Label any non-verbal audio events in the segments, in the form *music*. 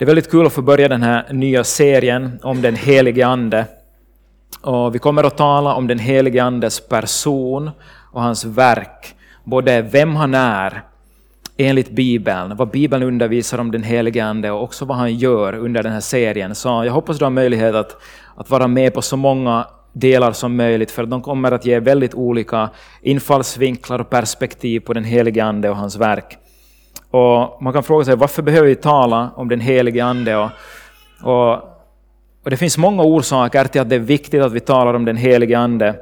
Det är väldigt kul att få börja den här nya serien om den helige Ande. Och vi kommer att tala om den helige Andes person och hans verk. Både vem han är enligt Bibeln, vad Bibeln undervisar om den helige Ande och också vad han gör under den här serien. Så jag hoppas du har möjlighet att, att vara med på så många delar som möjligt, för de kommer att ge väldigt olika infallsvinklar och perspektiv på den helige Ande och hans verk. Och man kan fråga sig varför behöver vi tala om den helige Ande? Och, och, och det finns många orsaker till att det är viktigt att vi talar om den helige Ande.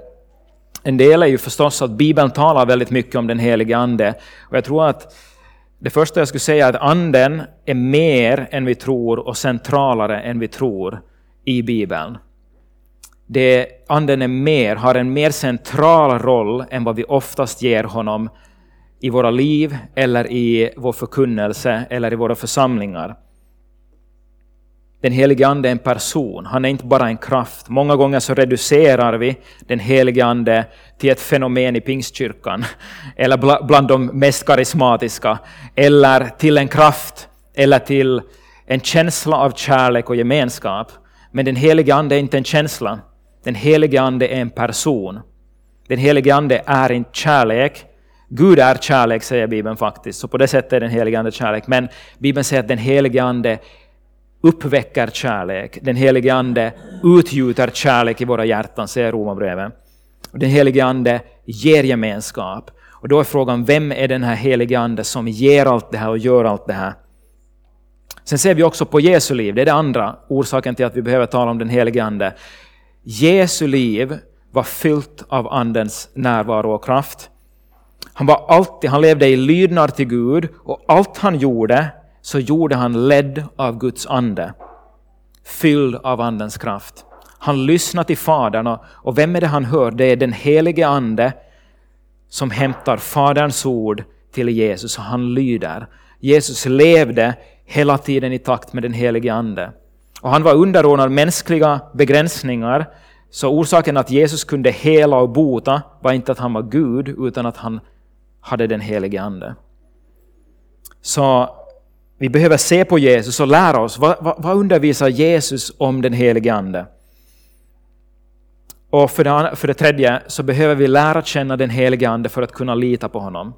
En del är ju förstås att Bibeln talar väldigt mycket om den helige Ande. Och jag tror att det första jag skulle säga är att Anden är mer än vi tror och centralare än vi tror i Bibeln. Det, anden är mer, har en mer central roll än vad vi oftast ger honom i våra liv eller i vår förkunnelse eller i våra församlingar. Den helige Ande är en person, han är inte bara en kraft. Många gånger så reducerar vi den helige Ande till ett fenomen i pingstkyrkan, *laughs* eller bland de mest karismatiska, eller till en kraft, eller till en känsla av kärlek och gemenskap. Men den helige Ande är inte en känsla, den helige Ande är en person. Den helige Ande är inte kärlek, Gud är kärlek, säger Bibeln faktiskt, så på det sättet är den helige Ande kärlek. Men Bibeln säger att den helige Ande uppväcker kärlek. Den helige Ande utgjuter kärlek i våra hjärtan, säger Romarbrevet. Den helige Ande ger gemenskap. Och då är frågan, vem är den här helige Ande som ger allt det här och gör allt det här? Sen ser vi också på Jesu liv, det är den andra orsaken till att vi behöver tala om den helige Ande. Jesu liv var fyllt av Andens närvaro och kraft. Han, var alltid, han levde i lydnad till Gud och allt han gjorde så gjorde han ledd av Guds ande, fylld av Andens kraft. Han lyssnade till Fadern och vem är det han hör? Det är den helige Ande som hämtar Faderns ord till Jesus och han lyder. Jesus levde hela tiden i takt med den helige Ande. Och han var underordnad mänskliga begränsningar, så orsaken att Jesus kunde hela och bota var inte att han var Gud, utan att han hade den helige Ande. Så vi behöver se på Jesus och lära oss. Vad, vad, vad undervisar Jesus om den helige Ande? Och för det, för det tredje så behöver vi lära känna den helige Ande för att kunna lita på honom.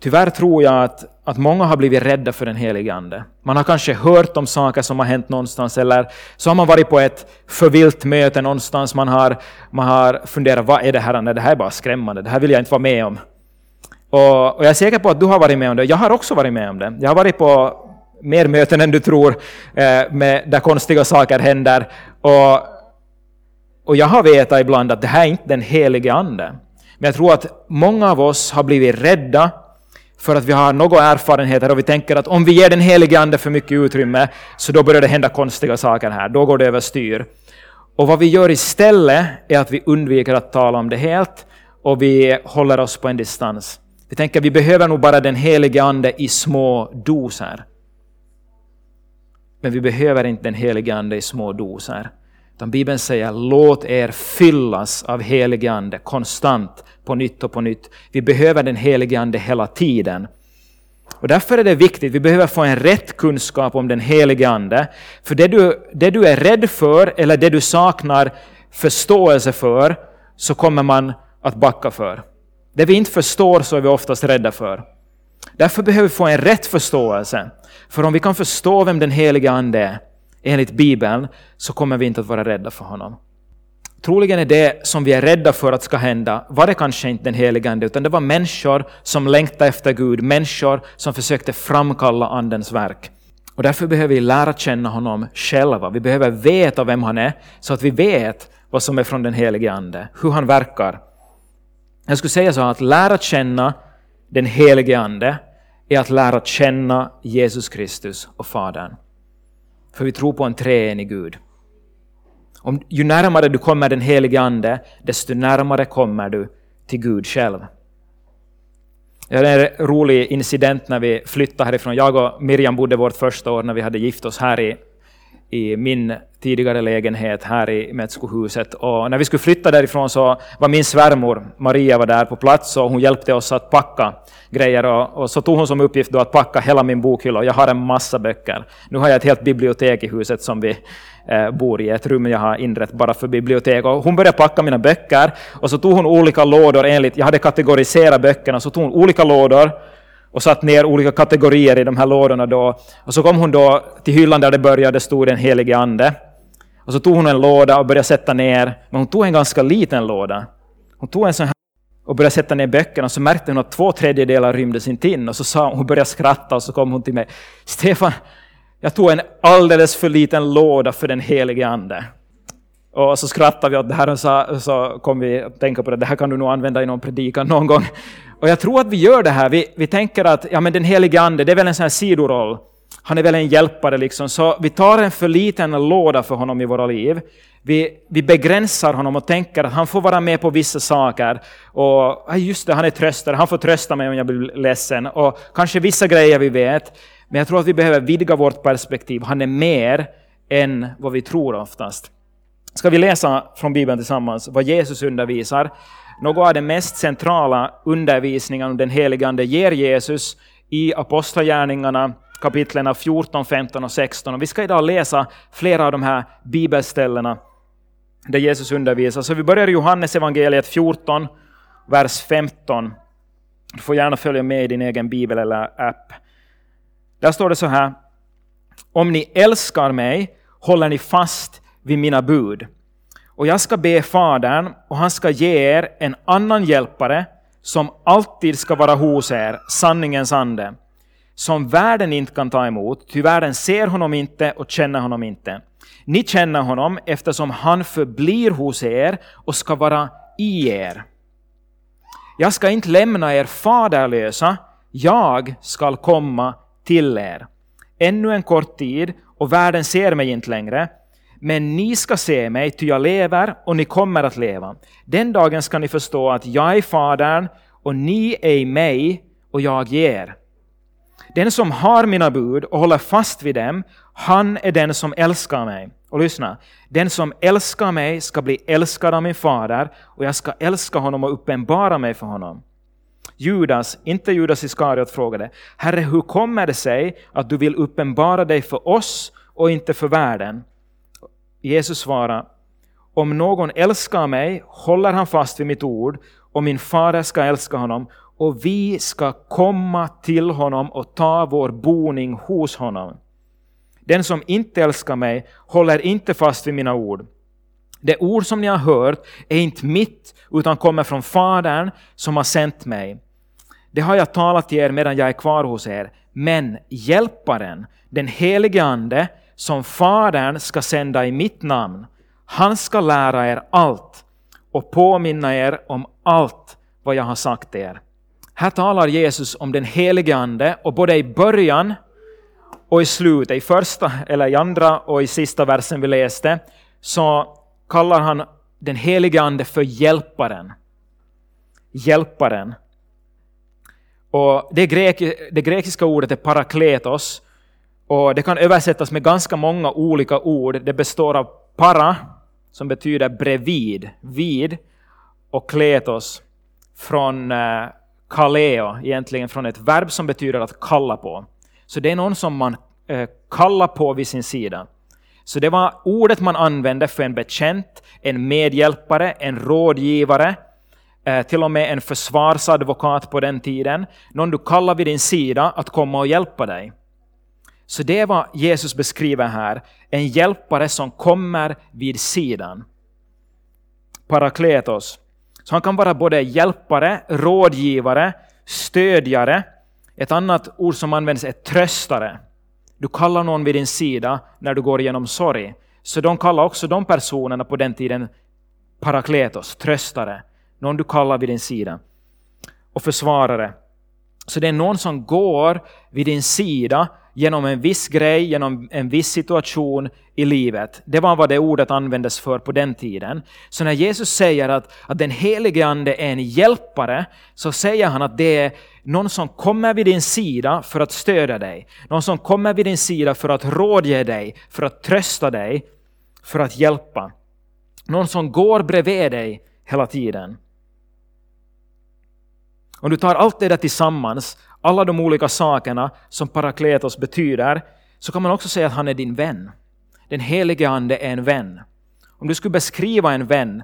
Tyvärr tror jag att, att många har blivit rädda för den helige Ande. Man har kanske hört om saker som har hänt någonstans eller så har man varit på ett förvilt möte någonstans. Man har, man har funderat, vad är det här? Nej, det här är bara skrämmande, det här vill jag inte vara med om. Och, och, jag är säker på att du har varit med om det. Jag har också varit med om det. Jag har varit på mer möten än du tror, eh, med, där konstiga saker händer. Och, och jag har vetat ibland att det här är inte den helige Ande. Men jag tror att många av oss har blivit rädda för att vi har några erfarenheter och vi tänker att om vi ger den helige Ande för mycket utrymme så då börjar det hända konstiga saker här, då går det överstyr. Och vad vi gör istället är att vi undviker att tala om det helt och vi håller oss på en distans. Vi tänker att vi behöver nog bara den helige Ande i små doser. Men vi behöver inte den helige Ande i små doser. Utan Bibeln säger låt er fyllas av helige Ande konstant, på nytt och på nytt. Vi behöver den helige Ande hela tiden. Och därför är det viktigt, vi behöver få en rätt kunskap om den helige Ande. För det du, det du är rädd för, eller det du saknar förståelse för, så kommer man att backa för. Det vi inte förstår så är vi oftast rädda för. Därför behöver vi få en rätt förståelse. För om vi kan förstå vem den helige Ande är, enligt Bibeln, så kommer vi inte att vara rädda för honom. Troligen är det som vi är rädda för att ska hända, var det kanske inte den helige Ande, utan det var människor som längtade efter Gud, människor som försökte framkalla Andens verk. Och därför behöver vi lära känna honom själva. Vi behöver veta vem han är, så att vi vet vad som är från den helige Ande, hur han verkar. Jag skulle säga så att lära känna den helige Ande är att lära känna Jesus Kristus och Fadern. För vi tror på en treenig Gud. Om, ju närmare du kommer den helige Ande, desto närmare kommer du till Gud själv. Det är en rolig incident när vi flyttade härifrån. Jag och Miriam bodde vårt första år när vi hade gift oss här i, i min tidigare lägenhet här i Metskohuset. Och när vi skulle flytta därifrån så var min svärmor Maria var där på plats och hon hjälpte oss att packa grejer. Och, och så tog hon som uppgift då att packa hela min bokhylla. Jag har en massa böcker. Nu har jag ett helt bibliotek i huset som vi eh, bor i, ett rum jag har inrett bara för bibliotek. Och hon började packa mina böcker och så tog hon olika lådor enligt, jag hade kategoriserat böckerna, så tog hon olika lådor och satt ner olika kategorier i de här lådorna då. Och så kom hon då till hyllan där det började, stod den helige ande. Och så tog hon en låda och började sätta ner, men hon tog en ganska liten låda. Hon tog en sån här och började sätta ner böckerna, och så märkte hon att två tredjedelar rymdes inte in. Och så sa hon, började skratta och så kom hon till mig. Stefan, jag tog en alldeles för liten låda för den helige ande. Och så skrattade vi åt det här och så, så kom vi att tänka på det, det här kan du nog använda i någon predikan någon gång. Och jag tror att vi gör det här, vi, vi tänker att ja, men den helige ande, det är väl en sån här sidoroll. Han är väl en hjälpare liksom, så vi tar en för liten låda för honom i våra liv. Vi, vi begränsar honom och tänker att han får vara med på vissa saker. Och just det, han är tröstare, han får trösta mig om jag blir ledsen. Och kanske vissa grejer vi vet. Men jag tror att vi behöver vidga vårt perspektiv. Han är mer än vad vi tror oftast. Ska vi läsa från Bibeln tillsammans vad Jesus undervisar? Något av den mest centrala undervisningen om den helige Ande ger Jesus i Apostlagärningarna kapitlen 14, 15 och 16. Och vi ska idag läsa flera av de här bibelställena där Jesus undervisar. Så vi börjar i Johannes evangeliet 14, vers 15. Du får gärna följa med i din egen bibel eller app. Där står det så här. Om ni älskar mig håller ni fast vid mina bud. Och jag ska be Fadern, och han ska ge er en annan hjälpare som alltid ska vara hos er, sanningens ande, som världen inte kan ta emot, ty världen ser honom inte och känner honom inte. Ni känner honom eftersom han förblir hos er och ska vara i er. Jag ska inte lämna er faderlösa, jag skall komma till er. Ännu en kort tid och världen ser mig inte längre, men ni ska se mig, ty jag lever och ni kommer att leva. Den dagen ska ni förstå att jag är Fadern och ni är i mig och jag i er. Den som har mina bud och håller fast vid dem, han är den som älskar mig. Och lyssna, den som älskar mig ska bli älskad av min fader och jag ska älska honom och uppenbara mig för honom. Judas, inte Judas Iskariot, frågade, Herre, hur kommer det sig att du vill uppenbara dig för oss och inte för världen? Jesus svarade, om någon älskar mig håller han fast vid mitt ord och min fader ska älska honom och vi ska komma till honom och ta vår boning hos honom. Den som inte älskar mig håller inte fast vid mina ord. Det ord som ni har hört är inte mitt, utan kommer från Fadern som har sänt mig. Det har jag talat till er medan jag är kvar hos er. Men Hjälparen, den helige Ande, som Fadern ska sända i mitt namn, han ska lära er allt och påminna er om allt vad jag har sagt er. Här talar Jesus om den helige Ande och både i början och i slutet, i första eller i andra och i sista versen vi läste, så kallar han den helige Ande för hjälparen. Hjälparen. Och det, grek, det grekiska ordet är parakletos och det kan översättas med ganska många olika ord. Det består av para, som betyder bredvid, vid, och kletos från eh, kaleo, egentligen från ett verb som betyder att kalla på. Så det är någon som man eh, kallar på vid sin sida. Så det var ordet man använde för en bekänt, en medhjälpare, en rådgivare, eh, till och med en försvarsadvokat på den tiden. Någon du kallar vid din sida att komma och hjälpa dig. Så det är vad Jesus beskriver här, en hjälpare som kommer vid sidan. Parakletos. Så han kan vara både hjälpare, rådgivare, stödjare. Ett annat ord som används är tröstare. Du kallar någon vid din sida när du går igenom sorg. Så de kallar också de personerna på den tiden parakletos, tröstare. Någon du kallar vid din sida. Och försvarare. Så det är någon som går vid din sida genom en viss grej, genom en viss situation i livet. Det var vad det ordet användes för på den tiden. Så när Jesus säger att, att den helige Ande är en hjälpare, så säger han att det är någon som kommer vid din sida för att stödja dig. Någon som kommer vid din sida för att rådge dig, för att trösta dig, för att hjälpa. Någon som går bredvid dig hela tiden. Om du tar allt det där tillsammans, alla de olika sakerna som parakletos betyder, så kan man också säga att han är din vän. Den helige Ande är en vän. Om du skulle beskriva en vän,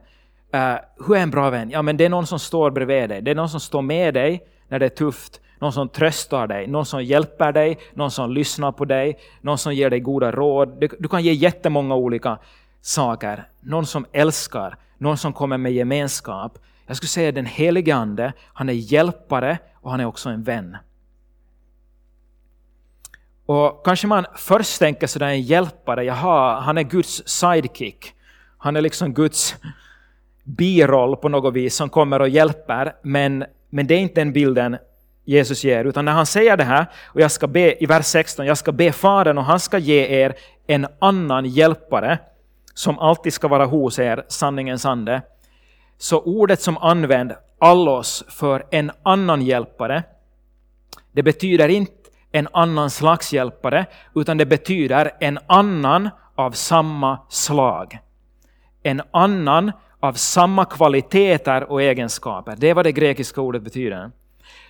uh, hur är en bra vän? Ja, men det är någon som står bredvid dig, det är någon som står med dig när det är tufft, någon som tröstar dig, någon som hjälper dig, någon som lyssnar på dig, någon som ger dig goda råd. Du kan ge jättemånga olika saker. Någon som älskar, någon som kommer med gemenskap. Jag skulle säga den helige Ande, han är hjälpare och han är också en vän. Och kanske man först tänker sådär en hjälpare, jaha, han är Guds sidekick. Han är liksom Guds biroll på något vis som kommer och hjälper, men, men det är inte den bilden Jesus ger, utan när han säger det här, och jag ska be i vers 16, jag ska be Fadern och han ska ge er en annan hjälpare som alltid ska vara hos er, sanningens ande. Så ordet som använd allos för en annan hjälpare, det betyder inte en annan slags hjälpare, utan det betyder en annan av samma slag. En annan av samma kvaliteter och egenskaper. Det är vad det grekiska ordet betyder.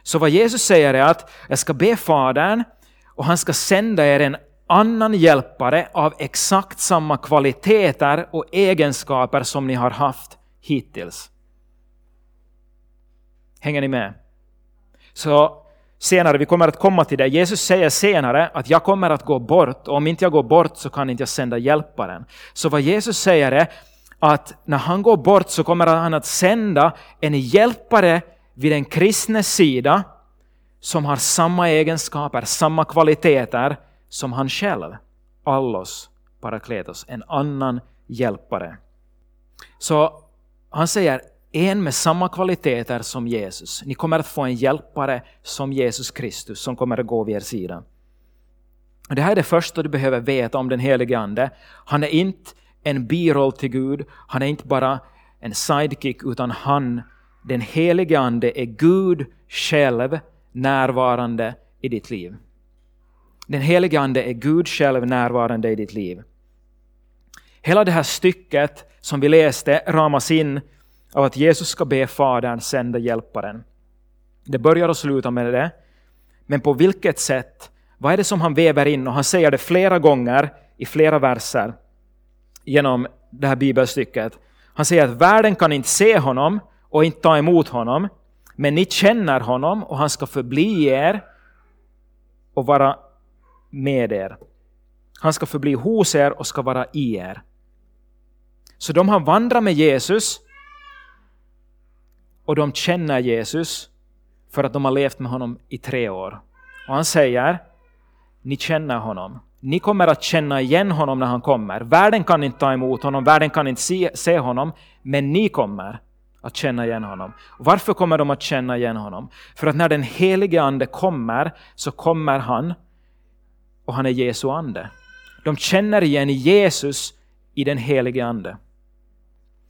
Så vad Jesus säger är att jag ska be Fadern och han ska sända er en annan hjälpare av exakt samma kvaliteter och egenskaper som ni har haft hittills. Hänger ni med? Så senare, vi kommer att komma till det. Jesus säger senare att jag kommer att gå bort och om inte jag går bort så kan inte jag sända hjälparen. Så vad Jesus säger är att när han går bort så kommer han att sända en hjälpare vid den kristnes sida som har samma egenskaper, samma kvaliteter som han själv. Allos parakletos, en annan hjälpare. Så han säger en med samma kvaliteter som Jesus. Ni kommer att få en hjälpare som Jesus Kristus som kommer att gå vid er sida. Det här är det första du behöver veta om den helige Ande. Han är inte en biroll till Gud, han är inte bara en sidekick, utan han, den helige Ande, är Gud själv närvarande i ditt liv. Den helige Ande är Gud själv närvarande i ditt liv. Hela det här stycket som vi läste ramas in av att Jesus ska be Fadern sända hjälparen. Det börjar och slutar med det. Men på vilket sätt? Vad är det som han väver in? Och han säger det flera gånger i flera verser genom det här bibelstycket. Han säger att världen kan inte se honom och inte ta emot honom, men ni känner honom och han ska förbli er och vara med er. Han ska förbli hos er och ska vara i er. Så de har vandrat med Jesus och de känner Jesus för att de har levt med honom i tre år. Och han säger, ni känner honom. Ni kommer att känna igen honom när han kommer. Världen kan inte ta emot honom, världen kan inte se, se honom, men ni kommer att känna igen honom. Varför kommer de att känna igen honom? För att när den helige Ande kommer, så kommer han och han är Jesu ande. De känner igen Jesus i den helige Ande.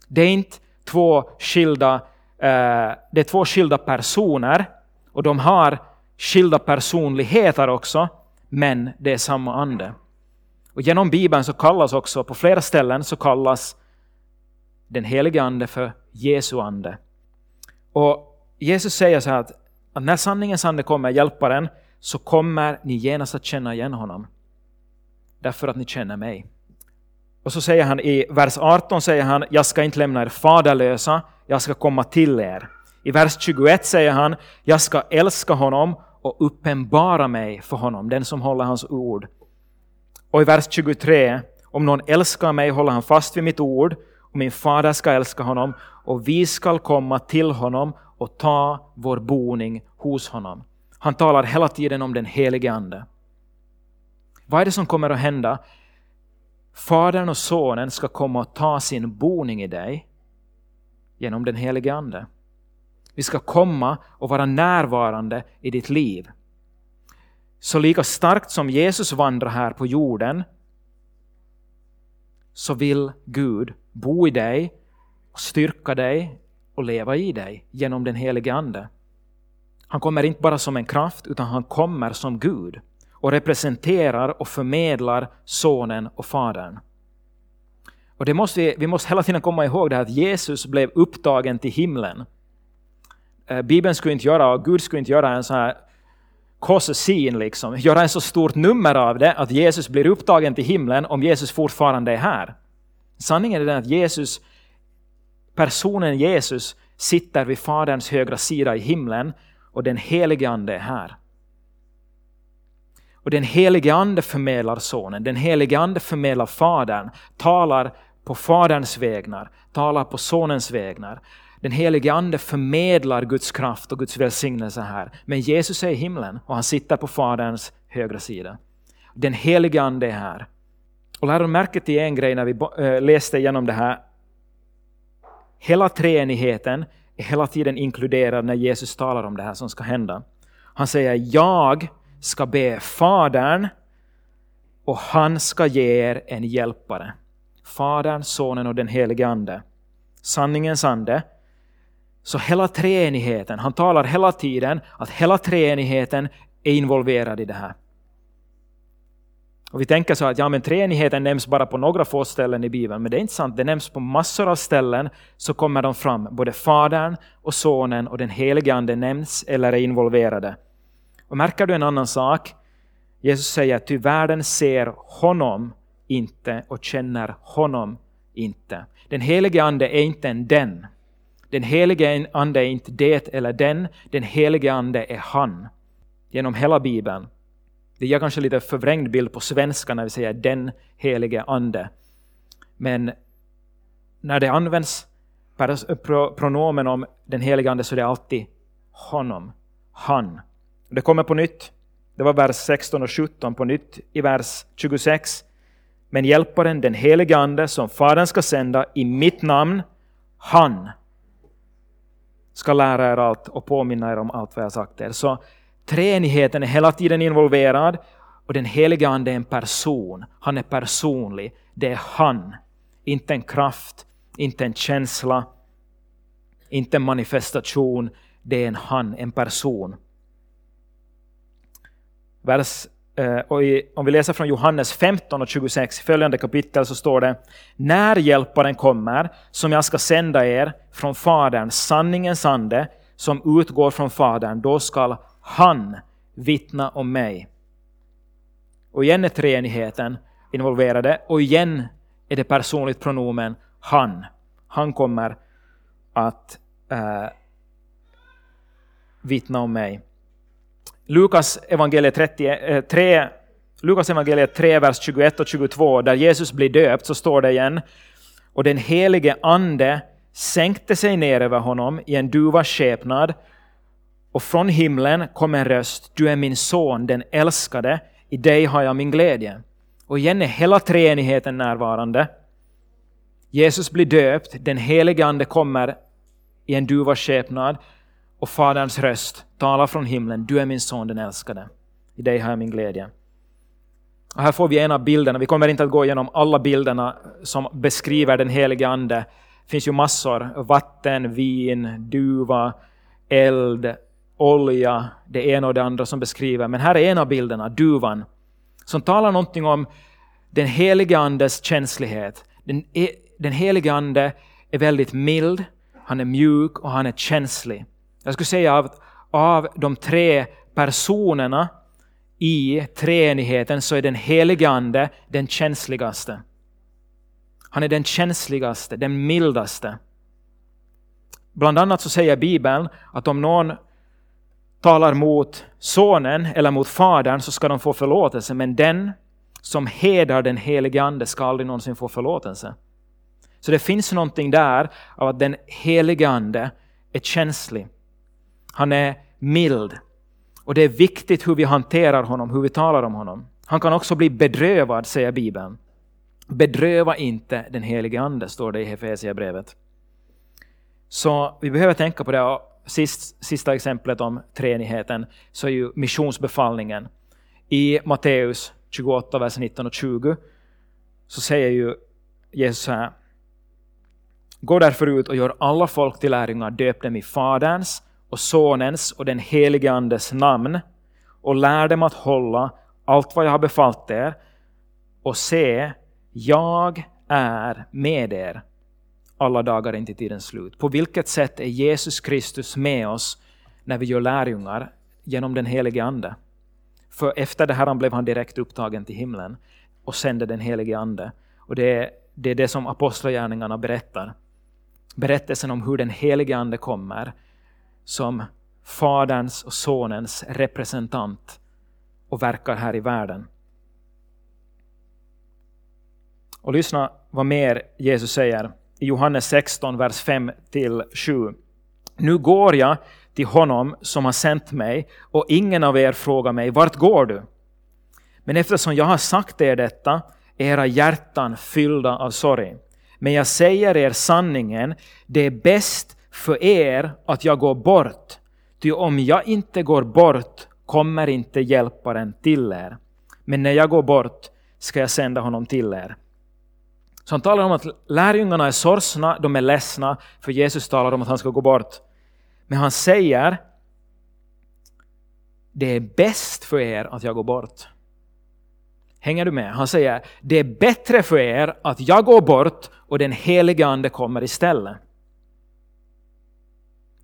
Det är inte två skilda, eh, det är två skilda personer och de har skilda personligheter också, men det är samma ande. Och genom Bibeln så kallas också, på flera ställen så kallas den helige ande för Jesu ande. Och Jesus säger så här att, att när sanningens ande kommer, hjälparen, så kommer ni genast att känna igen honom. Därför att ni känner mig. Och så säger han i vers 18, säger han, jag ska inte lämna er faderlösa, jag ska komma till er. I vers 21 säger han, jag ska älska honom och uppenbara mig för honom, den som håller hans ord. Och i vers 23, om någon älskar mig håller han fast vid mitt ord, och min fader ska älska honom, och vi skall komma till honom och ta vår boning hos honom. Han talar hela tiden om den helige Ande. Vad är det som kommer att hända? Fadern och Sonen ska komma och ta sin boning i dig genom den helige Ande. Vi ska komma och vara närvarande i ditt liv. Så lika starkt som Jesus vandrar här på jorden så vill Gud bo i dig, styrka dig och leva i dig genom den helige Ande. Han kommer inte bara som en kraft, utan han kommer som Gud och representerar och förmedlar Sonen och Fadern. Och det måste vi, vi måste hela tiden komma ihåg det här att Jesus blev upptagen till himlen. Eh, Bibeln skulle inte göra, och Gud skulle inte göra en sån här scene, liksom, göra en så stort nummer av det att Jesus blir upptagen till himlen om Jesus fortfarande är här. Sanningen är den att Jesus, personen Jesus, sitter vid Faderns högra sida i himlen och den helige Ande är här. Och den helige Ande förmedlar Sonen, den helige Ande förmedlar Fadern, talar på Faderns vägnar, talar på Sonens vägnar. Den helige Ande förmedlar Guds kraft och Guds välsignelse här. Men Jesus är i himlen och han sitter på Faderns högra sida. Den helige Ande är här. Och lär märke till en grej när vi eh, läste igenom det här. Hela treenigheten är hela tiden inkluderad när Jesus talar om det här som ska hända. Han säger jag ska be Fadern och han ska ge er en hjälpare. Fadern, Sonen och den helige Ande. Sanningens ande. Så hela treenigheten, han talar hela tiden att hela treenigheten är involverad i det här. Och vi tänker så att ja, men treenigheten nämns bara på några få ställen i Bibeln, men det är inte sant. Det nämns på massor av ställen, så kommer de fram. Både Fadern och Sonen och den helige Ande nämns eller är involverade. Och märker du en annan sak? Jesus säger att ty världen ser honom inte och känner honom inte. Den helige Ande är inte en den. Den helige Ande är inte det eller den. Den helige Ande är han. Genom hela Bibeln. Det ger kanske lite förvrängd bild på svenska när vi säger den helige Ande. Men när det används pronomen om den helige Ande så är det alltid honom, han. Det kommer på nytt. Det var vers 16 och 17 på nytt i vers 26. Men hjälparen, den helige Ande, som Fadern ska sända i mitt namn, han ska lära er allt och påminna er om allt vad jag sagt er. Så treenigheten är hela tiden involverad och den helige Ande är en person. Han är personlig. Det är han. Inte en kraft, inte en känsla, inte en manifestation. Det är en han, en person. Vers, eh, och i, om vi läser från Johannes 15 och 26, följande kapitel, så står det När hjälparen kommer, som jag ska sända er från Fadern, sanningens ande, som utgår från Fadern, då skall han vittna om mig. Och igen är treenigheten involverade och igen är det personligt pronomen han. Han kommer att eh, vittna om mig. Lukas evangeliet 33, eh, Lukas evangeliet 3, vers 21 och 22, där Jesus blir döpt, så står det igen. Och den helige ande sänkte sig ner över honom i en duvas skepnad, och från himlen kom en röst, du är min son, den älskade, i dig har jag min glädje. Och igen är hela treenigheten närvarande. Jesus blir döpt, den helige Ande kommer i en duvas skepnad och Faderns röst talar från himlen. Du är min son, den älskade. I dig har jag min glädje. Och här får vi en av bilderna. Vi kommer inte att gå igenom alla bilderna som beskriver den helige Ande. Det finns ju massor. Vatten, vin, duva, eld, olja, det ena och det andra som beskriver. Men här är en av bilderna, duvan, som talar någonting om den helige Andes känslighet. Den, e- den helige Ande är väldigt mild, han är mjuk och han är känslig. Jag skulle säga att av de tre personerna i treenigheten så är den helige Ande den känsligaste. Han är den känsligaste, den mildaste. Bland annat så säger Bibeln att om någon talar mot sonen eller mot fadern så ska de få förlåtelse, men den som hedrar den helige Ande ska aldrig någonsin få förlåtelse. Så det finns någonting där av att den helige Ande är känslig. Han är mild. Och det är viktigt hur vi hanterar honom, hur vi talar om honom. Han kan också bli bedrövad, säger Bibeln. Bedröva inte den helige Ande, står det i Hefesiabrevet. Så vi behöver tänka på det. Sist, sista exemplet om treenigheten så är ju missionsbefallningen. I Matteus 28, vers 19 och 20 så säger ju Jesus så här. Gå därför ut och gör alla folk till lärjungar, döp dem i Faderns och Sonens och den helige Andes namn och lär dem att hålla allt vad jag har befallt er och se, jag är med er alla dagar in till tidens slut. På vilket sätt är Jesus Kristus med oss när vi gör lärjungar? Genom den helige Ande. För efter det här blev han direkt upptagen till himlen och sände den helige Ande. Och det är, det är det som apostlagärningarna berättar. Berättelsen om hur den helige Ande kommer som Faderns och Sonens representant och verkar här i världen. Och lyssna vad mer Jesus säger i Johannes 16, vers 5-7. Nu går jag till honom som har sänt mig och ingen av er frågar mig, vart går du? Men eftersom jag har sagt er detta är era hjärtan fyllda av sorg. Men jag säger er sanningen, det är bäst för er att jag går bort. Ty om jag inte går bort kommer inte hjälparen till er. Men när jag går bort ska jag sända honom till er. Så han talar om att lärjungarna är sorgsna, de är ledsna, för Jesus talar om att han ska gå bort. Men han säger, det är bäst för er att jag går bort. Hänger du med? Han säger, det är bättre för er att jag går bort och den heliga Ande kommer istället.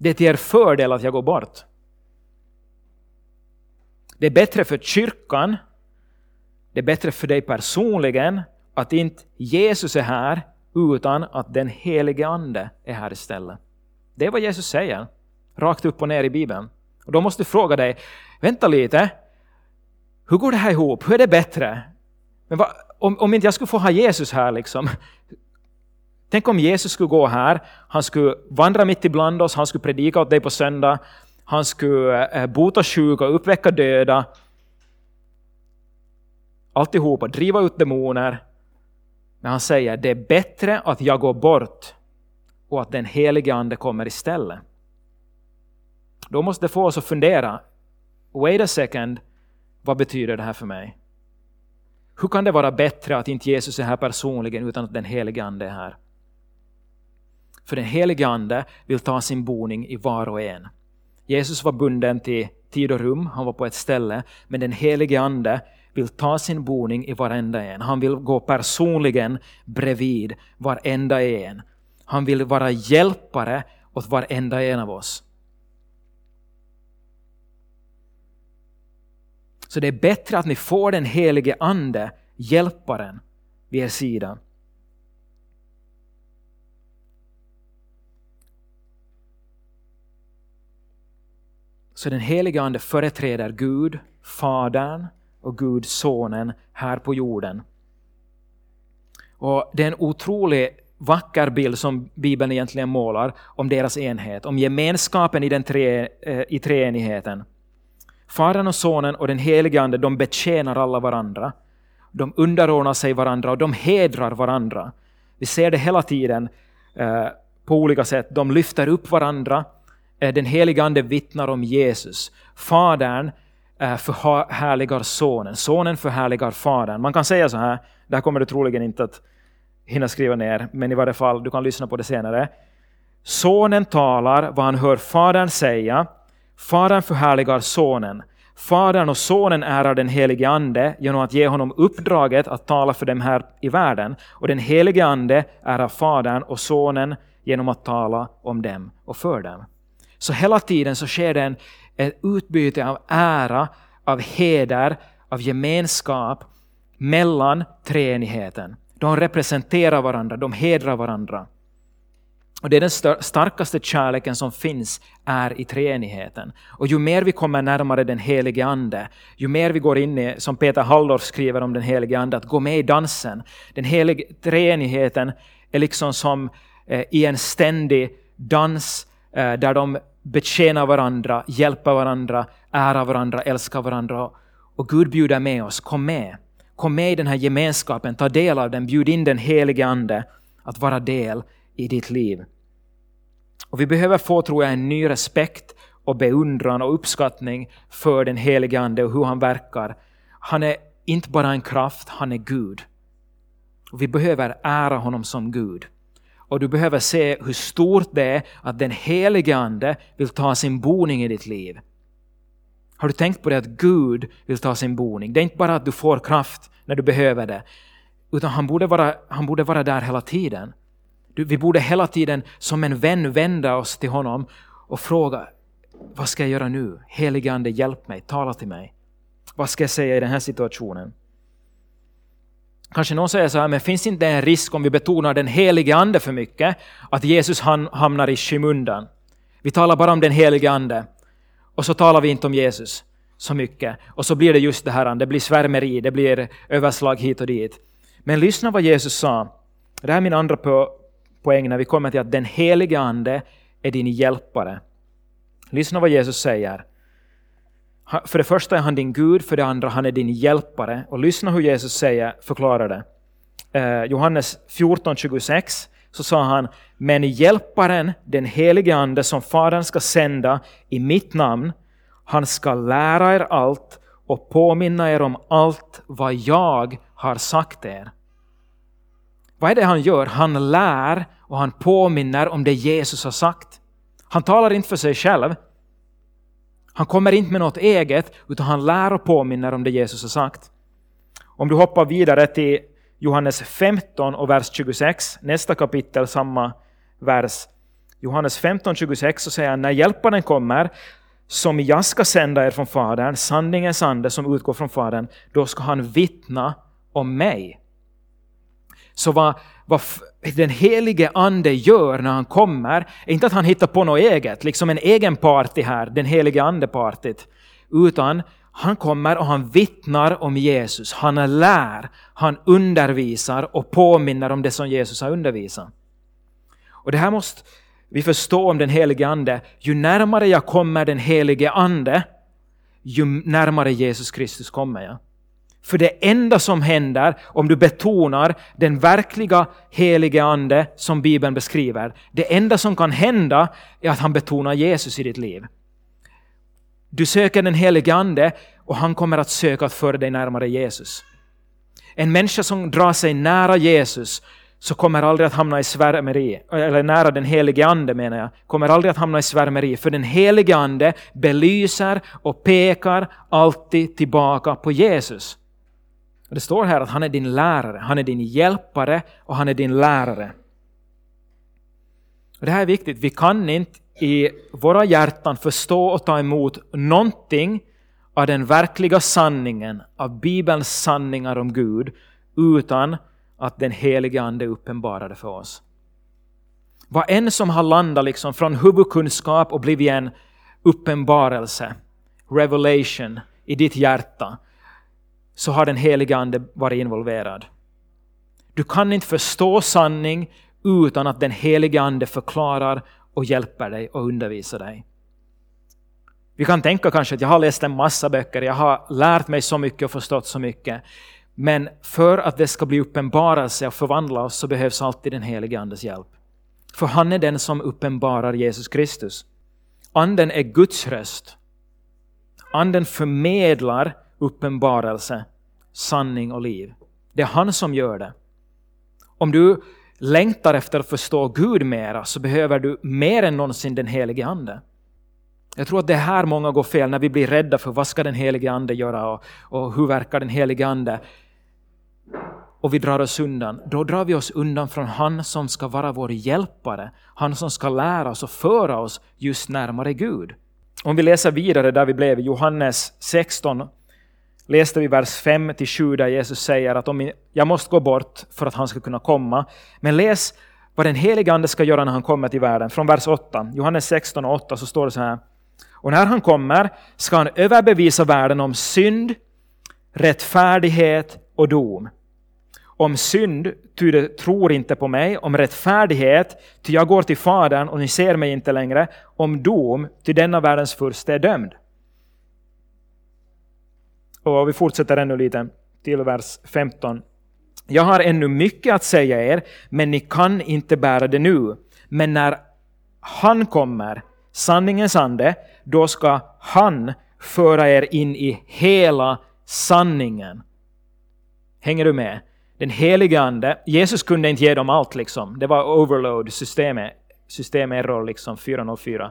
Det är till er fördel att jag går bort. Det är bättre för kyrkan, det är bättre för dig personligen att inte Jesus är här utan att den helige Ande är här istället. Det är vad Jesus säger, rakt upp och ner i Bibeln. Och då måste du fråga dig, vänta lite, hur går det här ihop? Hur är det bättre? Men vad, om, om inte jag skulle få ha Jesus här liksom, Tänk om Jesus skulle gå här, han skulle vandra mitt ibland oss, han skulle predika åt dig på söndag, han skulle eh, eh, bota sjuka, uppväcka döda, alltihopa, driva ut demoner. Men han säger, det är bättre att jag går bort och att den helige Ande kommer istället. Då måste det få oss att fundera, wait a second, vad betyder det här för mig? Hur kan det vara bättre att inte Jesus är här personligen utan att den helige Ande är här? För den helige Ande vill ta sin boning i var och en. Jesus var bunden till tid och rum, han var på ett ställe, men den helige Ande vill ta sin boning i varenda en. Han vill gå personligen bredvid varenda en. Han vill vara hjälpare åt varenda en av oss. Så det är bättre att ni får den helige Ande, hjälparen, vid er sida. Så den helige Ande företräder Gud, Fadern och Gud, Sonen här på jorden. Och Det är en otroligt vacker bild som Bibeln egentligen målar om deras enhet, om gemenskapen i, den tre, eh, i treenigheten. Fadern och Sonen och den helige Ande de betjänar alla varandra. De underordnar sig varandra och de hedrar varandra. Vi ser det hela tiden eh, på olika sätt. De lyfter upp varandra Eh, den helige Ande vittnar om Jesus. Fadern eh, förhärligar Sonen, Sonen förhärligar Fadern. Man kan säga så här, det här kommer du troligen inte att hinna skriva ner, men i varje fall, du kan lyssna på det senare. Sonen talar vad han hör Fadern säga, Fadern förhärligar Sonen. Fadern och Sonen ärar den helige Ande genom att ge honom uppdraget att tala för dem här i världen. Och den helige Ande ärar Fadern och Sonen genom att tala om dem och för dem. Så hela tiden så sker det en, ett utbyte av ära, av heder, av gemenskap mellan treenigheten. De representerar varandra, de hedrar varandra. Och det är den starkaste kärleken som finns är i treenigheten. Och ju mer vi kommer närmare den helige Ande, ju mer vi går in i, som Peter Halldorf skriver om den helige Ande, att gå med i dansen. Den helige treenigheten är liksom som eh, i en ständig dans eh, där de betjäna varandra, hjälpa varandra, ära varandra, älska varandra. Och Gud bjuder med oss, kom med. Kom med i den här gemenskapen, ta del av den, bjud in den helige Ande att vara del i ditt liv. Och vi behöver få, tror jag, en ny respekt och beundran och uppskattning för den helige Ande och hur han verkar. Han är inte bara en kraft, han är Gud. Och vi behöver ära honom som Gud. Och du behöver se hur stort det är att den helige Ande vill ta sin boning i ditt liv. Har du tänkt på det att Gud vill ta sin boning? Det är inte bara att du får kraft när du behöver det, utan han borde vara, han borde vara där hela tiden. Vi borde hela tiden som en vän vända oss till honom och fråga vad ska jag göra nu? Helige Ande, hjälp mig, tala till mig. Vad ska jag säga i den här situationen? Kanske någon säger så här, men finns inte en risk om vi betonar den helige Ande för mycket, att Jesus hamnar i skymundan? Vi talar bara om den helige Ande och så talar vi inte om Jesus så mycket. Och så blir det just det här, det blir svärmeri, det blir överslag hit och dit. Men lyssna vad Jesus sa. Det här är min andra poäng när vi kommer till att den helige Ande är din hjälpare. Lyssna vad Jesus säger. För det första är han din Gud, för det andra han är din hjälpare. Och lyssna hur Jesus säger, förklarar det. Eh, Johannes 14.26 så sa han, men hjälparen, den helige Ande som Fadern ska sända i mitt namn, han ska lära er allt och påminna er om allt vad jag har sagt er. Vad är det han gör? Han lär och han påminner om det Jesus har sagt. Han talar inte för sig själv. Han kommer inte med något eget, utan han lär och påminner om det Jesus har sagt. Om du hoppar vidare till Johannes 15 och vers 26, nästa kapitel, samma vers. Johannes 15, 26 så säger han, när hjälparen kommer, som jag ska sända er från Fadern, sanningens ande som utgår från Fadern, då ska han vittna om mig. Så vad, vad den helige ande gör när han kommer, är inte att han hittar på något eget, liksom en egen party här, den helige ande-partyt, utan han kommer och han vittnar om Jesus, han lär, han undervisar och påminner om det som Jesus har undervisat. Och det här måste vi förstå om den helige Ande. Ju närmare jag kommer den helige Ande, ju närmare Jesus Kristus kommer jag. För det enda som händer om du betonar den verkliga helige Ande som Bibeln beskriver, det enda som kan hända är att han betonar Jesus i ditt liv. Du söker den helige Ande och han kommer att söka att föra dig närmare Jesus. En människa som drar sig nära Jesus så kommer aldrig att hamna i svärmeri, eller nära den helige Ande menar jag, kommer aldrig att hamna i svärmeri, för den helige Ande belyser och pekar alltid tillbaka på Jesus. Det står här att han är din lärare, han är din hjälpare och han är din lärare. Och det här är viktigt, vi kan inte i våra hjärtan förstå och ta emot någonting av den verkliga sanningen, av Bibelns sanningar om Gud, utan att den helige Ande uppenbarade för oss. Vad än som har landat liksom från huvudkunskap och blivit en uppenbarelse, revelation, i ditt hjärta, så har den helige Ande varit involverad. Du kan inte förstå sanning utan att den helige Ande förklarar och hjälper dig och undervisar dig. Vi kan tänka kanske att jag har läst en massa böcker, jag har lärt mig så mycket och förstått så mycket. Men för att det ska bli uppenbarelse och förvandla oss så behövs alltid den helige Andes hjälp. För han är den som uppenbarar Jesus Kristus. Anden är Guds röst. Anden förmedlar uppenbarelse, sanning och liv. Det är han som gör det. Om du längtar efter att förstå Gud mera så behöver du mer än någonsin den helige Ande. Jag tror att det är här många går fel när vi blir rädda för vad ska den helige Ande göra och, och hur verkar den helige Ande? Och vi drar oss undan. Då drar vi oss undan från han som ska vara vår hjälpare. Han som ska lära oss och föra oss just närmare Gud. Om vi läser vidare där vi blev, Johannes 16, läste vi vers 5 7 där Jesus säger att om jag måste gå bort för att han ska kunna komma. Men läs vad den helige Ande ska göra när han kommer till världen. Från vers 8, Johannes 16 och 8 så står det så här. Och när han kommer ska han överbevisa världen om synd, rättfärdighet och dom. Om synd, ty de tror inte på mig, om rättfärdighet, ty jag går till Fadern och ni ser mig inte längre, om dom, ty denna världens furste är dömd. Och vi fortsätter ännu lite till vers 15. Jag har ännu mycket att säga er, men ni kan inte bära det nu. Men när han kommer, sanningens ande, då ska han föra er in i hela sanningen. Hänger du med? Den helige Ande, Jesus kunde inte ge dem allt liksom. Det var overload, systemet, systemerror liksom, 404.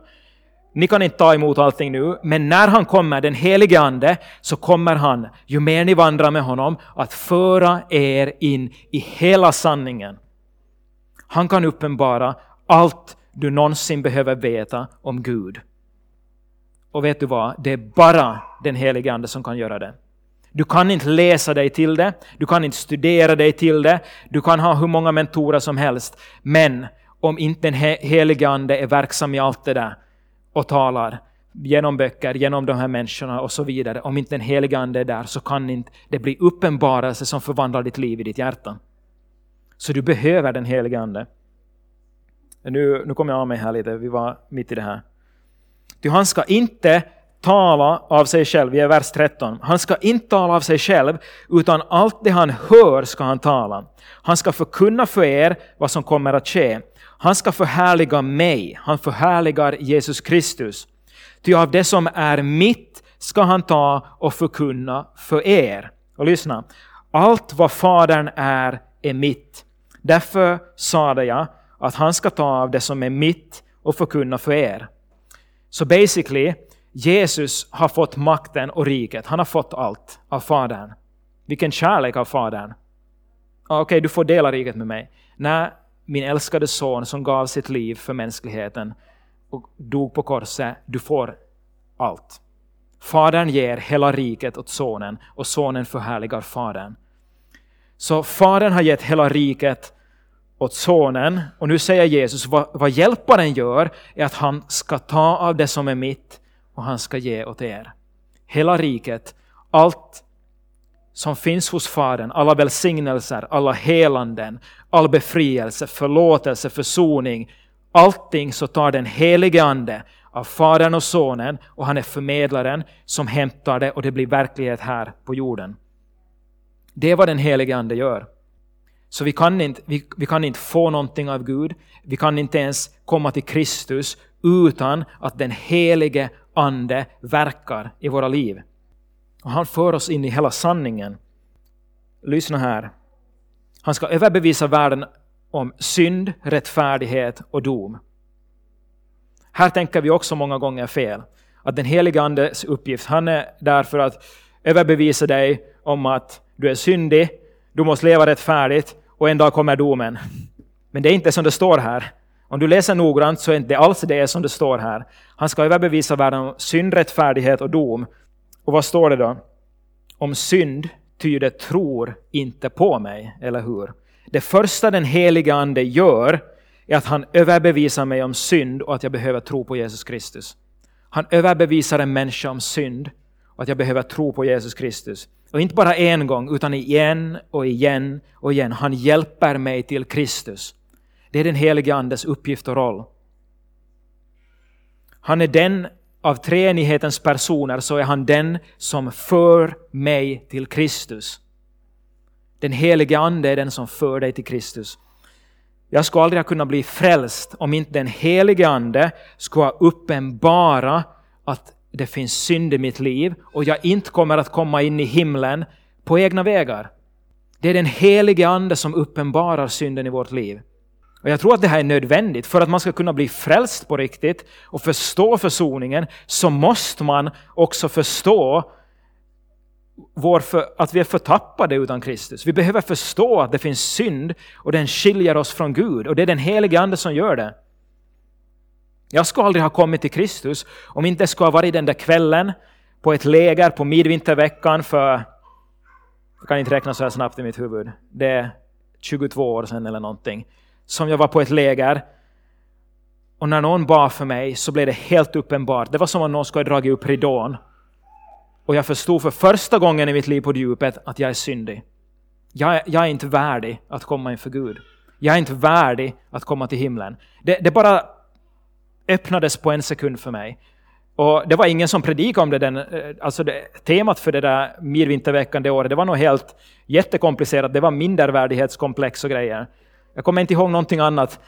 Ni kan inte ta emot allting nu, men när han kommer, den helige Ande, så kommer han, ju mer ni vandrar med honom, att föra er in i hela sanningen. Han kan uppenbara allt du någonsin behöver veta om Gud. Och vet du vad? Det är bara den helige Ande som kan göra det. Du kan inte läsa dig till det, du kan inte studera dig till det, du kan ha hur många mentorer som helst, men om inte den helige Ande är verksam i allt det där och talar genom böcker, genom de här människorna och så vidare, om inte den helige Ande är där så kan inte det bli uppenbarelse som förvandlar ditt liv i ditt hjärta. Så du behöver den helige Ande. Nu, nu kommer jag av mig här lite, vi var mitt i det här. Ty han ska inte tala av sig själv, vi är vers 13. Han ska inte tala av sig själv, utan allt det han hör ska han tala. Han ska förkunna för er vad som kommer att ske. Han ska förhärliga mig, han förhärligar Jesus Kristus. Ty av det som är mitt ska han ta och förkunna för er. Och lyssna, allt vad Fadern är, är mitt. Därför sade jag att han ska ta av det som är mitt och förkunna för er. Så basically, Jesus har fått makten och riket. Han har fått allt av Fadern. Vilken kärlek av Fadern. Ah, okej, okay, du får dela riket med mig. Nej, min älskade son som gav sitt liv för mänskligheten och dog på korset, du får allt. Fadern ger hela riket åt sonen och sonen förhärligar fadern. Så fadern har gett hela riket åt sonen och nu säger Jesus vad, vad hjälparen gör är att han ska ta av det som är mitt och han ska ge åt er. Hela riket, allt som finns hos Fadern, alla välsignelser, alla helanden, all befrielse, förlåtelse, försoning, allting så tar den helige Ande av Fadern och Sonen och han är förmedlaren som hämtar det och det blir verklighet här på jorden. Det är vad den helige Ande gör. Så vi kan, inte, vi, vi kan inte få någonting av Gud, vi kan inte ens komma till Kristus utan att den helige Ande verkar i våra liv. Och han för oss in i hela sanningen. Lyssna här. Han ska överbevisa världen om synd, rättfärdighet och dom. Här tänker vi också många gånger fel. Att den helige Andes uppgift, han är där för att överbevisa dig om att du är syndig, du måste leva rättfärdigt och en dag kommer domen. Men det är inte som det står här. Om du läser noggrant så är det inte alls det som det står här. Han ska överbevisa världen om synd, rättfärdighet och dom. Och vad står det då? Om synd, ty det tror inte på mig, eller hur? Det första den heliga Ande gör är att han överbevisar mig om synd och att jag behöver tro på Jesus Kristus. Han överbevisar en människa om synd och att jag behöver tro på Jesus Kristus. Och inte bara en gång, utan igen och igen och igen. Han hjälper mig till Kristus. Det är den helige Andes uppgift och roll. Han är den av treenighetens personer så är han den som för mig till Kristus. Den helige Ande är den som för dig till Kristus. Jag skulle aldrig ha kunnat bli frälst om inte den helige Ande skulle ha uppenbara att det finns synd i mitt liv och jag inte kommer att komma in i himlen på egna vägar. Det är den helige Ande som uppenbarar synden i vårt liv. Och Jag tror att det här är nödvändigt. För att man ska kunna bli frälst på riktigt och förstå försoningen så måste man också förstå för, att vi är förtappade utan Kristus. Vi behöver förstå att det finns synd och den skiljer oss från Gud och det är den helige Ande som gör det. Jag skulle aldrig ha kommit till Kristus om inte skulle ha varit den där kvällen på ett läger på midvinterveckan för, jag kan inte räkna så här snabbt i mitt huvud, det är 22 år sedan eller någonting som jag var på ett läger. Och när någon bad för mig så blev det helt uppenbart. Det var som om någon skulle ha dragit upp ridån. Och jag förstod för första gången i mitt liv på djupet att jag är syndig. Jag, jag är inte värdig att komma inför Gud. Jag är inte värdig att komma till himlen. Det, det bara öppnades på en sekund för mig. Och det var ingen som predikade om det, den, eh, alltså det, temat för det där midvinterveckan det året, det var nog helt jättekomplicerat, det var mindervärdighetskomplex och grejer. Jag kommer inte ihåg någonting annat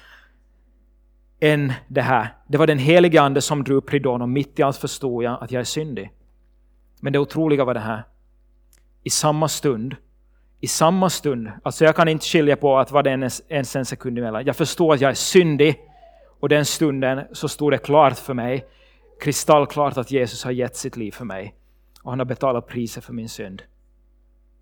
än det här. Det var den helige Ande som drog upp ridån och mitt i allt förstod jag att jag är syndig. Men det otroliga var det här. i samma stund, i samma stund, alltså jag kan inte skilja på att vad det är ens, ens en sekund emellan. Jag förstår att jag är syndig och den stunden så stod det klart för mig, kristallklart att Jesus har gett sitt liv för mig och han har betalat priset för min synd.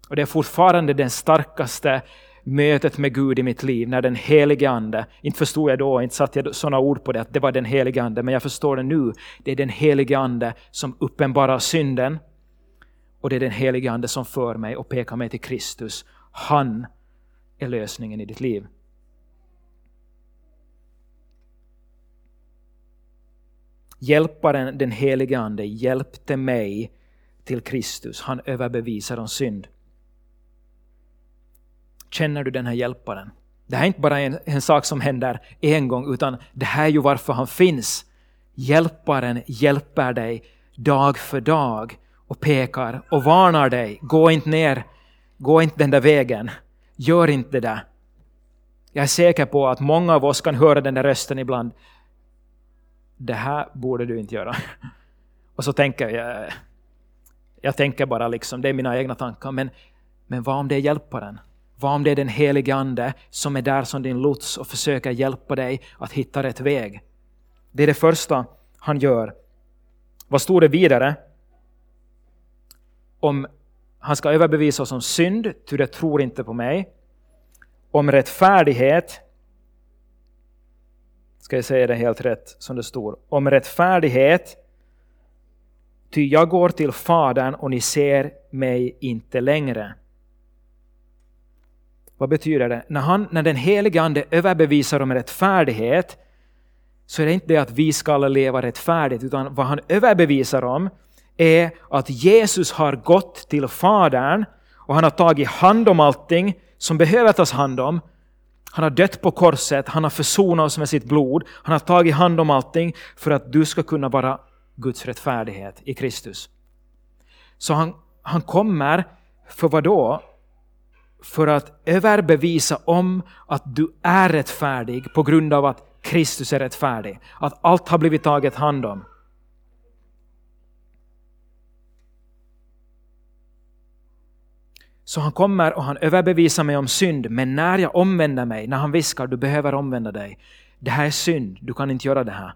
Och det är fortfarande den starkaste mötet med Gud i mitt liv, när den helige Ande, inte förstod jag då, inte satte jag sådana ord på det, att det var den helige Ande, men jag förstår det nu. Det är den helige Ande som uppenbarar synden, och det är den helige Ande som för mig och pekar mig till Kristus. Han är lösningen i ditt liv. Hjälparen, den helige Ande, hjälpte mig till Kristus. Han överbevisar om synd. Känner du den här hjälparen? Det här är inte bara en, en sak som händer en gång, utan det här är ju varför han finns. Hjälparen hjälper dig dag för dag och pekar och varnar dig. Gå inte ner, gå inte den där vägen. Gör inte det där. Jag är säker på att många av oss kan höra den där rösten ibland. Det här borde du inte göra. *laughs* Och så tänker jag, jag tänker bara liksom, det är mina egna tankar, men, men vad om det är hjälparen? Vad om det är den helige Ande som är där som din lots och försöker hjälpa dig att hitta rätt väg? Det är det första han gör. Vad står det vidare? Om han ska överbevisa oss om synd, ty det tror inte på mig. Om rättfärdighet, ska jag säga det helt rätt som det står. Om rättfärdighet, ty jag går till Fadern och ni ser mig inte längre. Vad betyder det? När, han, när den helige Ande överbevisar om rättfärdighet så är det inte det att vi ska leva rättfärdigt, utan vad han överbevisar om är att Jesus har gått till Fadern och han har tagit hand om allting som behöver tas hand om. Han har dött på korset, han har försonat oss med sitt blod, han har tagit hand om allting för att du ska kunna vara Guds rättfärdighet i Kristus. Så han, han kommer, för vad då? För att överbevisa om att du är rättfärdig på grund av att Kristus är rättfärdig. Att allt har blivit taget hand om. Så han kommer och han överbevisar mig om synd, men när jag omvänder mig, när han viskar du behöver omvända dig, det här är synd, du kan inte göra det här.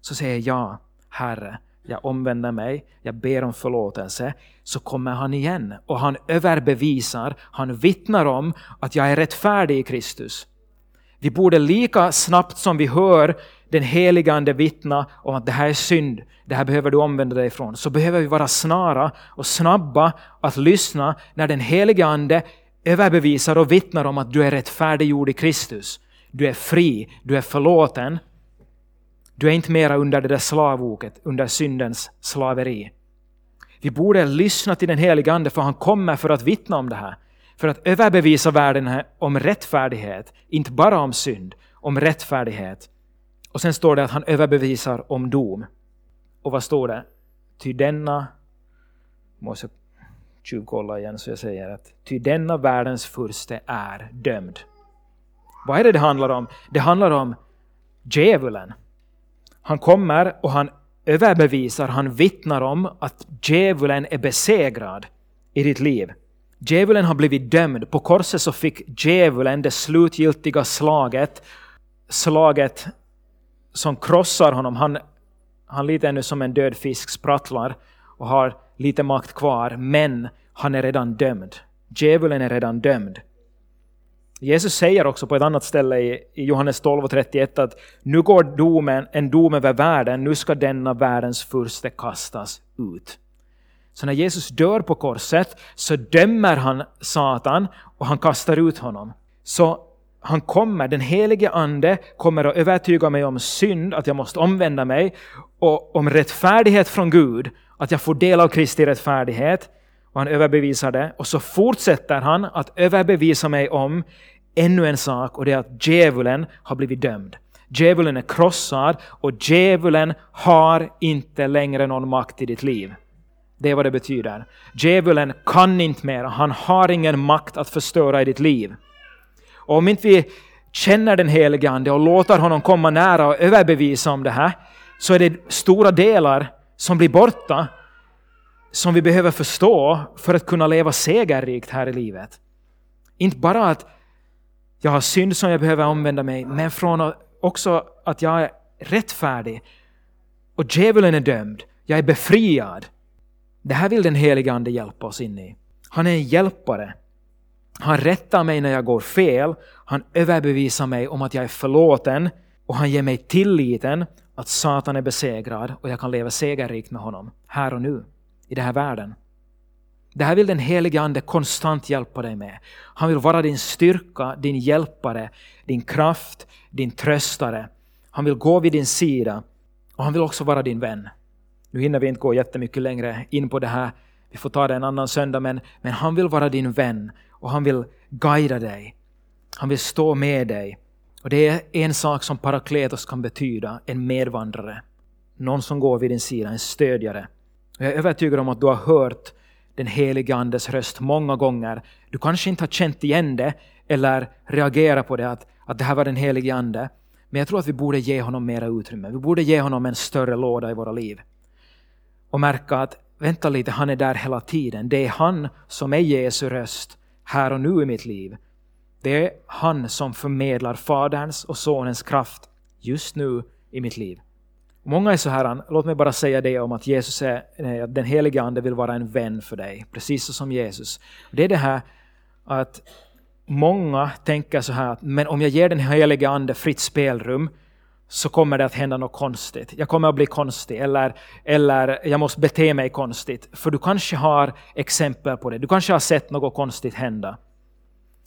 Så säger jag ja, Herre, jag omvänder mig, jag ber om förlåtelse, så kommer han igen och han överbevisar, han vittnar om att jag är rättfärdig i Kristus. Vi borde lika snabbt som vi hör den helige Ande vittna om att det här är synd, det här behöver du omvända dig ifrån, så behöver vi vara snara och snabba att lyssna när den helige Ande överbevisar och vittnar om att du är rättfärdiggjord i Kristus. Du är fri, du är förlåten, du är inte mera under det där slavoket, under syndens slaveri. Vi borde lyssna till den helige Ande för han kommer för att vittna om det här. För att överbevisa världen om rättfärdighet, inte bara om synd, om rättfärdighet. Och sen står det att han överbevisar om dom. Och vad står det? Ty denna, måste tjuvkolla igen så jag säger att ty denna världens furste är dömd. Vad är det det handlar om? Det handlar om djävulen. Han kommer och han överbevisar, han vittnar om att djävulen är besegrad i ditt liv. Djävulen har blivit dömd. På korset så fick djävulen det slutgiltiga slaget, slaget som krossar honom. Han, han lite ännu som en död fisk sprattlar och har lite makt kvar, men han är redan dömd. Djävulen är redan dömd. Jesus säger också på ett annat ställe i Johannes 12 och 31 att nu går domen, en dom över världen, nu ska denna världens furste kastas ut. Så när Jesus dör på korset så dömer han Satan och han kastar ut honom. Så han kommer, den helige ande kommer att övertyga mig om synd, att jag måste omvända mig, och om rättfärdighet från Gud, att jag får del av Kristi rättfärdighet, och han överbevisar det. Och så fortsätter han att överbevisa mig om ännu en sak och det är att djävulen har blivit dömd. Djävulen är krossad och djävulen har inte längre någon makt i ditt liv. Det är vad det betyder. Djävulen kan inte mer, han har ingen makt att förstöra i ditt liv. Och om inte vi känner den helige Ande och låter honom komma nära och överbevisa om det här, så är det stora delar som blir borta som vi behöver förstå för att kunna leva segerrikt här i livet. Inte bara att jag har synd som jag behöver omvända mig, men från också att jag är rättfärdig och djävulen är dömd. Jag är befriad. Det här vill den helige Ande hjälpa oss in i. Han är en hjälpare. Han rättar mig när jag går fel. Han överbevisar mig om att jag är förlåten och han ger mig tilliten att Satan är besegrad och jag kan leva segerrikt med honom här och nu i den här världen. Det här vill den helige Ande konstant hjälpa dig med. Han vill vara din styrka, din hjälpare, din kraft, din tröstare. Han vill gå vid din sida och han vill också vara din vän. Nu hinner vi inte gå jättemycket längre in på det här, vi får ta det en annan söndag, men, men han vill vara din vän och han vill guida dig. Han vill stå med dig. Och det är en sak som parakletos kan betyda, en medvandrare. Någon som går vid din sida, en stödjare. Jag är övertygad om att du har hört den helige Andes röst många gånger. Du kanske inte har känt igen det eller reagerat på det, att, att det här var den helige Ande. Men jag tror att vi borde ge honom mera utrymme. Vi borde ge honom en större låda i våra liv. Och märka att, vänta lite, han är där hela tiden. Det är han som är Jesu röst här och nu i mitt liv. Det är han som förmedlar Faderns och Sonens kraft just nu i mitt liv. Många är så här, låt mig bara säga det om att Jesus är, att den helige Ande vill vara en vän för dig, precis som Jesus. Det är det här att många tänker så här, men om jag ger den helige Ande fritt spelrum så kommer det att hända något konstigt. Jag kommer att bli konstig eller, eller jag måste bete mig konstigt. För du kanske har exempel på det. Du kanske har sett något konstigt hända.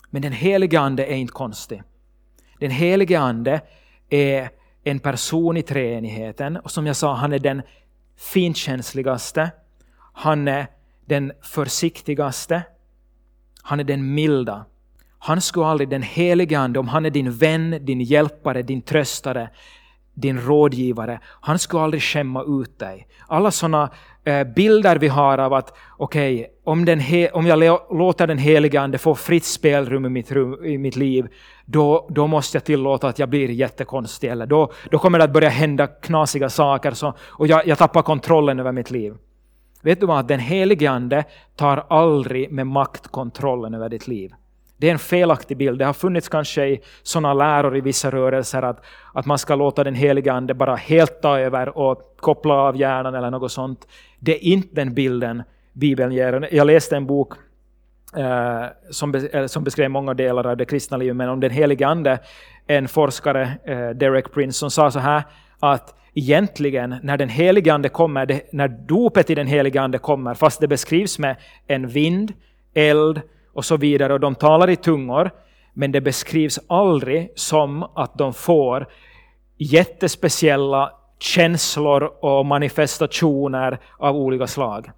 Men den helige Ande är inte konstig. Den helige Ande är en person i treenigheten. Och som jag sa, han är den finkänsligaste. Han är den försiktigaste. Han är den milda. Han skulle aldrig, den helige Ande, om han är din vän, din hjälpare, din tröstare, din rådgivare, han skulle aldrig skämma ut dig. Alla sådana eh, bilder vi har av att okej, okay, om, om jag låter den helige Ande få fritt spelrum i mitt, rum, i mitt liv, då, då måste jag tillåta att jag blir jättekonstig, eller då, då kommer det att börja hända knasiga saker så, och jag, jag tappar kontrollen över mitt liv. Vet du vad, den helige Ande tar aldrig med makt kontrollen över ditt liv. Det är en felaktig bild. Det har funnits kanske i sådana läror i vissa rörelser att, att man ska låta den heliga Ande bara helt ta över och koppla av hjärnan eller något sånt. Det är inte den bilden Bibeln ger. Jag läste en bok eh, som, be, eh, som beskrev många delar av det kristna livet, men om den helige Ande, en forskare, eh, Derek Prince, som sa så här att egentligen när den helige Ande kommer, det, när dopet i den helige Ande kommer, fast det beskrivs med en vind, eld, och så vidare och de talar i tungor, men det beskrivs aldrig som att de får jättespeciella känslor och manifestationer av olika slag.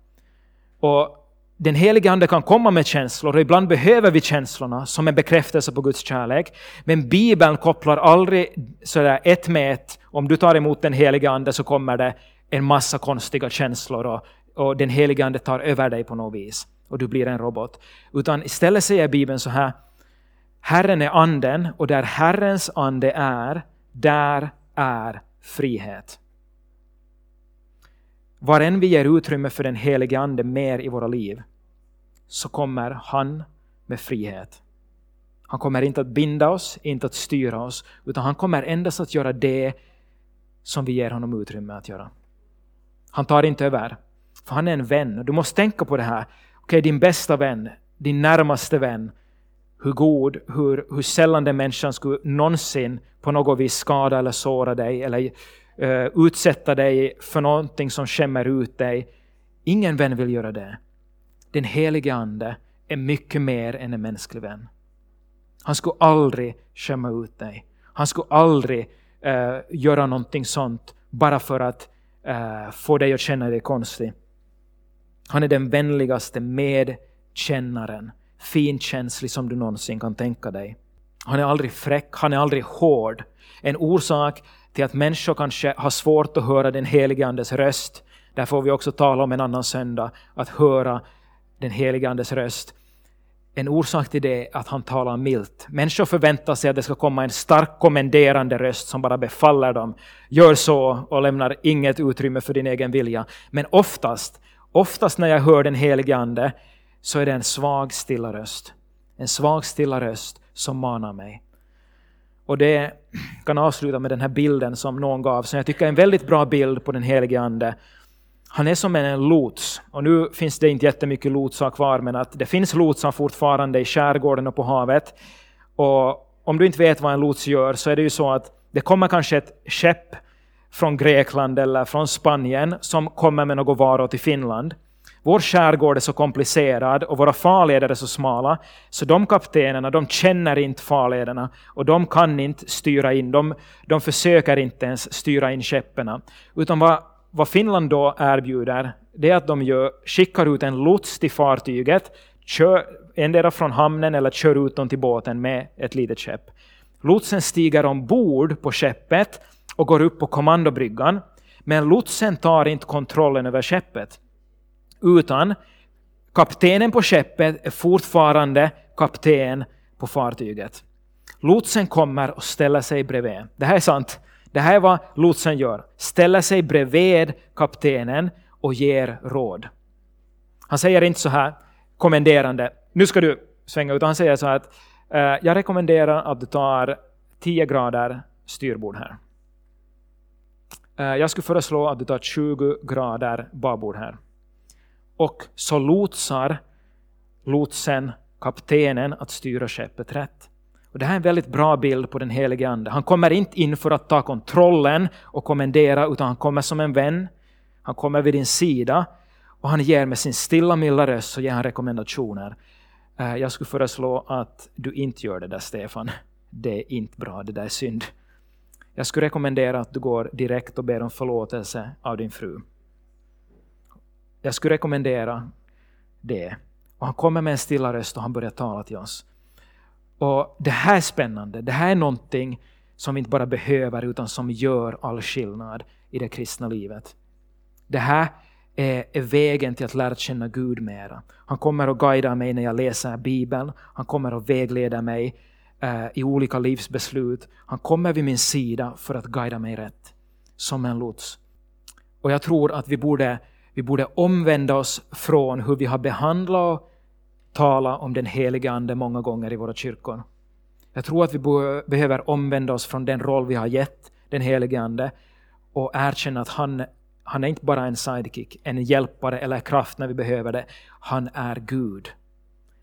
Och den helige Ande kan komma med känslor och ibland behöver vi känslorna som en bekräftelse på Guds kärlek. Men Bibeln kopplar aldrig sådär ett med ett. Om du tar emot den helige Ande så kommer det en massa konstiga känslor och, och den helige Ande tar över dig på något vis och du blir en robot. Utan istället säger Bibeln så här, Herren är anden och där Herrens ande är, där är frihet. Var än vi ger utrymme för den helige Ande mer i våra liv, så kommer han med frihet. Han kommer inte att binda oss, inte att styra oss, utan han kommer endast att göra det som vi ger honom utrymme att göra. Han tar inte över, för han är en vän. Du måste tänka på det här okay, din bästa vän, din närmaste vän, hur god, hur, hur sällan den människan skulle någonsin på något vis skada eller såra dig eller uh, utsätta dig för någonting som skämmer ut dig. Ingen vän vill göra det. Den helige Ande är mycket mer än en mänsklig vän. Han skulle aldrig skämma ut dig. Han skulle aldrig uh, göra någonting sånt bara för att uh, få dig att känna dig konstig. Han är den vänligaste medkännaren, finkänslig som du någonsin kan tänka dig. Han är aldrig fräck, han är aldrig hård. En orsak till att människor kanske har svårt att höra den helige Andes röst, där får vi också tala om en annan söndag, att höra den helige Andes röst. En orsak till det är att han talar milt. Människor förväntar sig att det ska komma en stark kommenderande röst som bara befaller dem. Gör så och lämnar inget utrymme för din egen vilja. Men oftast Oftast när jag hör den helige Ande så är det en svag stilla röst. En svag stilla röst som manar mig. Och det kan avsluta med den här bilden som någon gav, som jag tycker är en väldigt bra bild på den helige Ande. Han är som en lots. Och nu finns det inte jättemycket lotsar kvar, men att det finns lotsar fortfarande i skärgården och på havet. Och om du inte vet vad en lots gör så är det ju så att det kommer kanske ett skepp från Grekland eller från Spanien som kommer med något varor till Finland. Vår skärgård är så komplicerad och våra farleder är så smala, så de kaptenerna de känner inte farlederna och de kan inte styra in, de, de försöker inte ens styra in skeppen. Utan vad, vad Finland då erbjuder, det är att de gör, skickar ut en lots till fartyget, kör, endera från hamnen eller kör ut dem till båten med ett litet skepp. Lotsen stiger ombord på skeppet och går upp på kommandobryggan, men lotsen tar inte kontrollen över skeppet utan kaptenen på skeppet är fortfarande kapten på fartyget. Lotsen kommer och ställer sig bredvid. Det här är sant. Det här är vad lotsen gör. Ställer sig bredvid kaptenen och ger råd. Han säger inte så här kommenderande, nu ska du svänga, utan han säger så här att eh, jag rekommenderar att du tar 10 grader styrbord här. Eh, jag skulle föreslå att du tar 20 grader babord här och så lotsar lotsen kaptenen att styra skeppet rätt. Och det här är en väldigt bra bild på den helige Ande. Han kommer inte in för att ta kontrollen och kommendera, utan han kommer som en vän. Han kommer vid din sida och han ger med sin stilla milda röst så ger han rekommendationer. Eh, jag skulle föreslå att du inte gör det där Stefan. Det är inte bra, det där är synd. Jag skulle rekommendera att du går direkt och ber om förlåtelse av din fru. Jag skulle rekommendera det. Och han kommer med en stilla röst och han börjar tala till oss. Och Det här är spännande. Det här är någonting som vi inte bara behöver utan som gör all skillnad i det kristna livet. Det här är, vägen till att lära känna Gud mera. Han kommer att guida mig när jag läser Bibeln. Han kommer att vägleda mig eh, i olika livsbeslut. Han kommer vid min sida för att guida mig rätt. Som en lots. Och jag tror att vi borde vi borde omvända oss från hur vi har behandlat och talat om den heliga Ande många gånger i våra kyrkor. Jag tror att vi behöver omvända oss från den roll vi har gett den helige Ande och erkänna att han, han är inte bara en sidekick, en hjälpare eller kraft när vi behöver det. Han är Gud.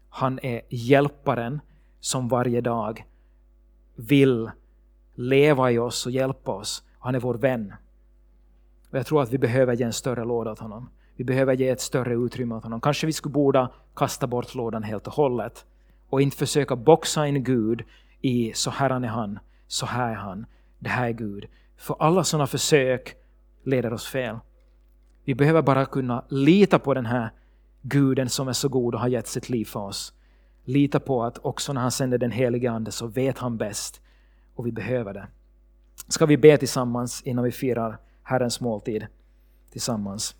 Han är hjälparen som varje dag vill leva i oss och hjälpa oss. Han är vår vän. Och jag tror att vi behöver ge en större låda åt honom. Vi behöver ge ett större utrymme åt honom. Kanske vi skulle borde kasta bort lådan helt och hållet och inte försöka boxa in Gud i så här är han, så här är han, det här är Gud. För alla sådana försök leder oss fel. Vi behöver bara kunna lita på den här Guden som är så god och har gett sitt liv för oss. Lita på att också när han sänder den helige Ande så vet han bäst och vi behöver det. Ska vi be tillsammans innan vi firar Herrens måltid tillsammans.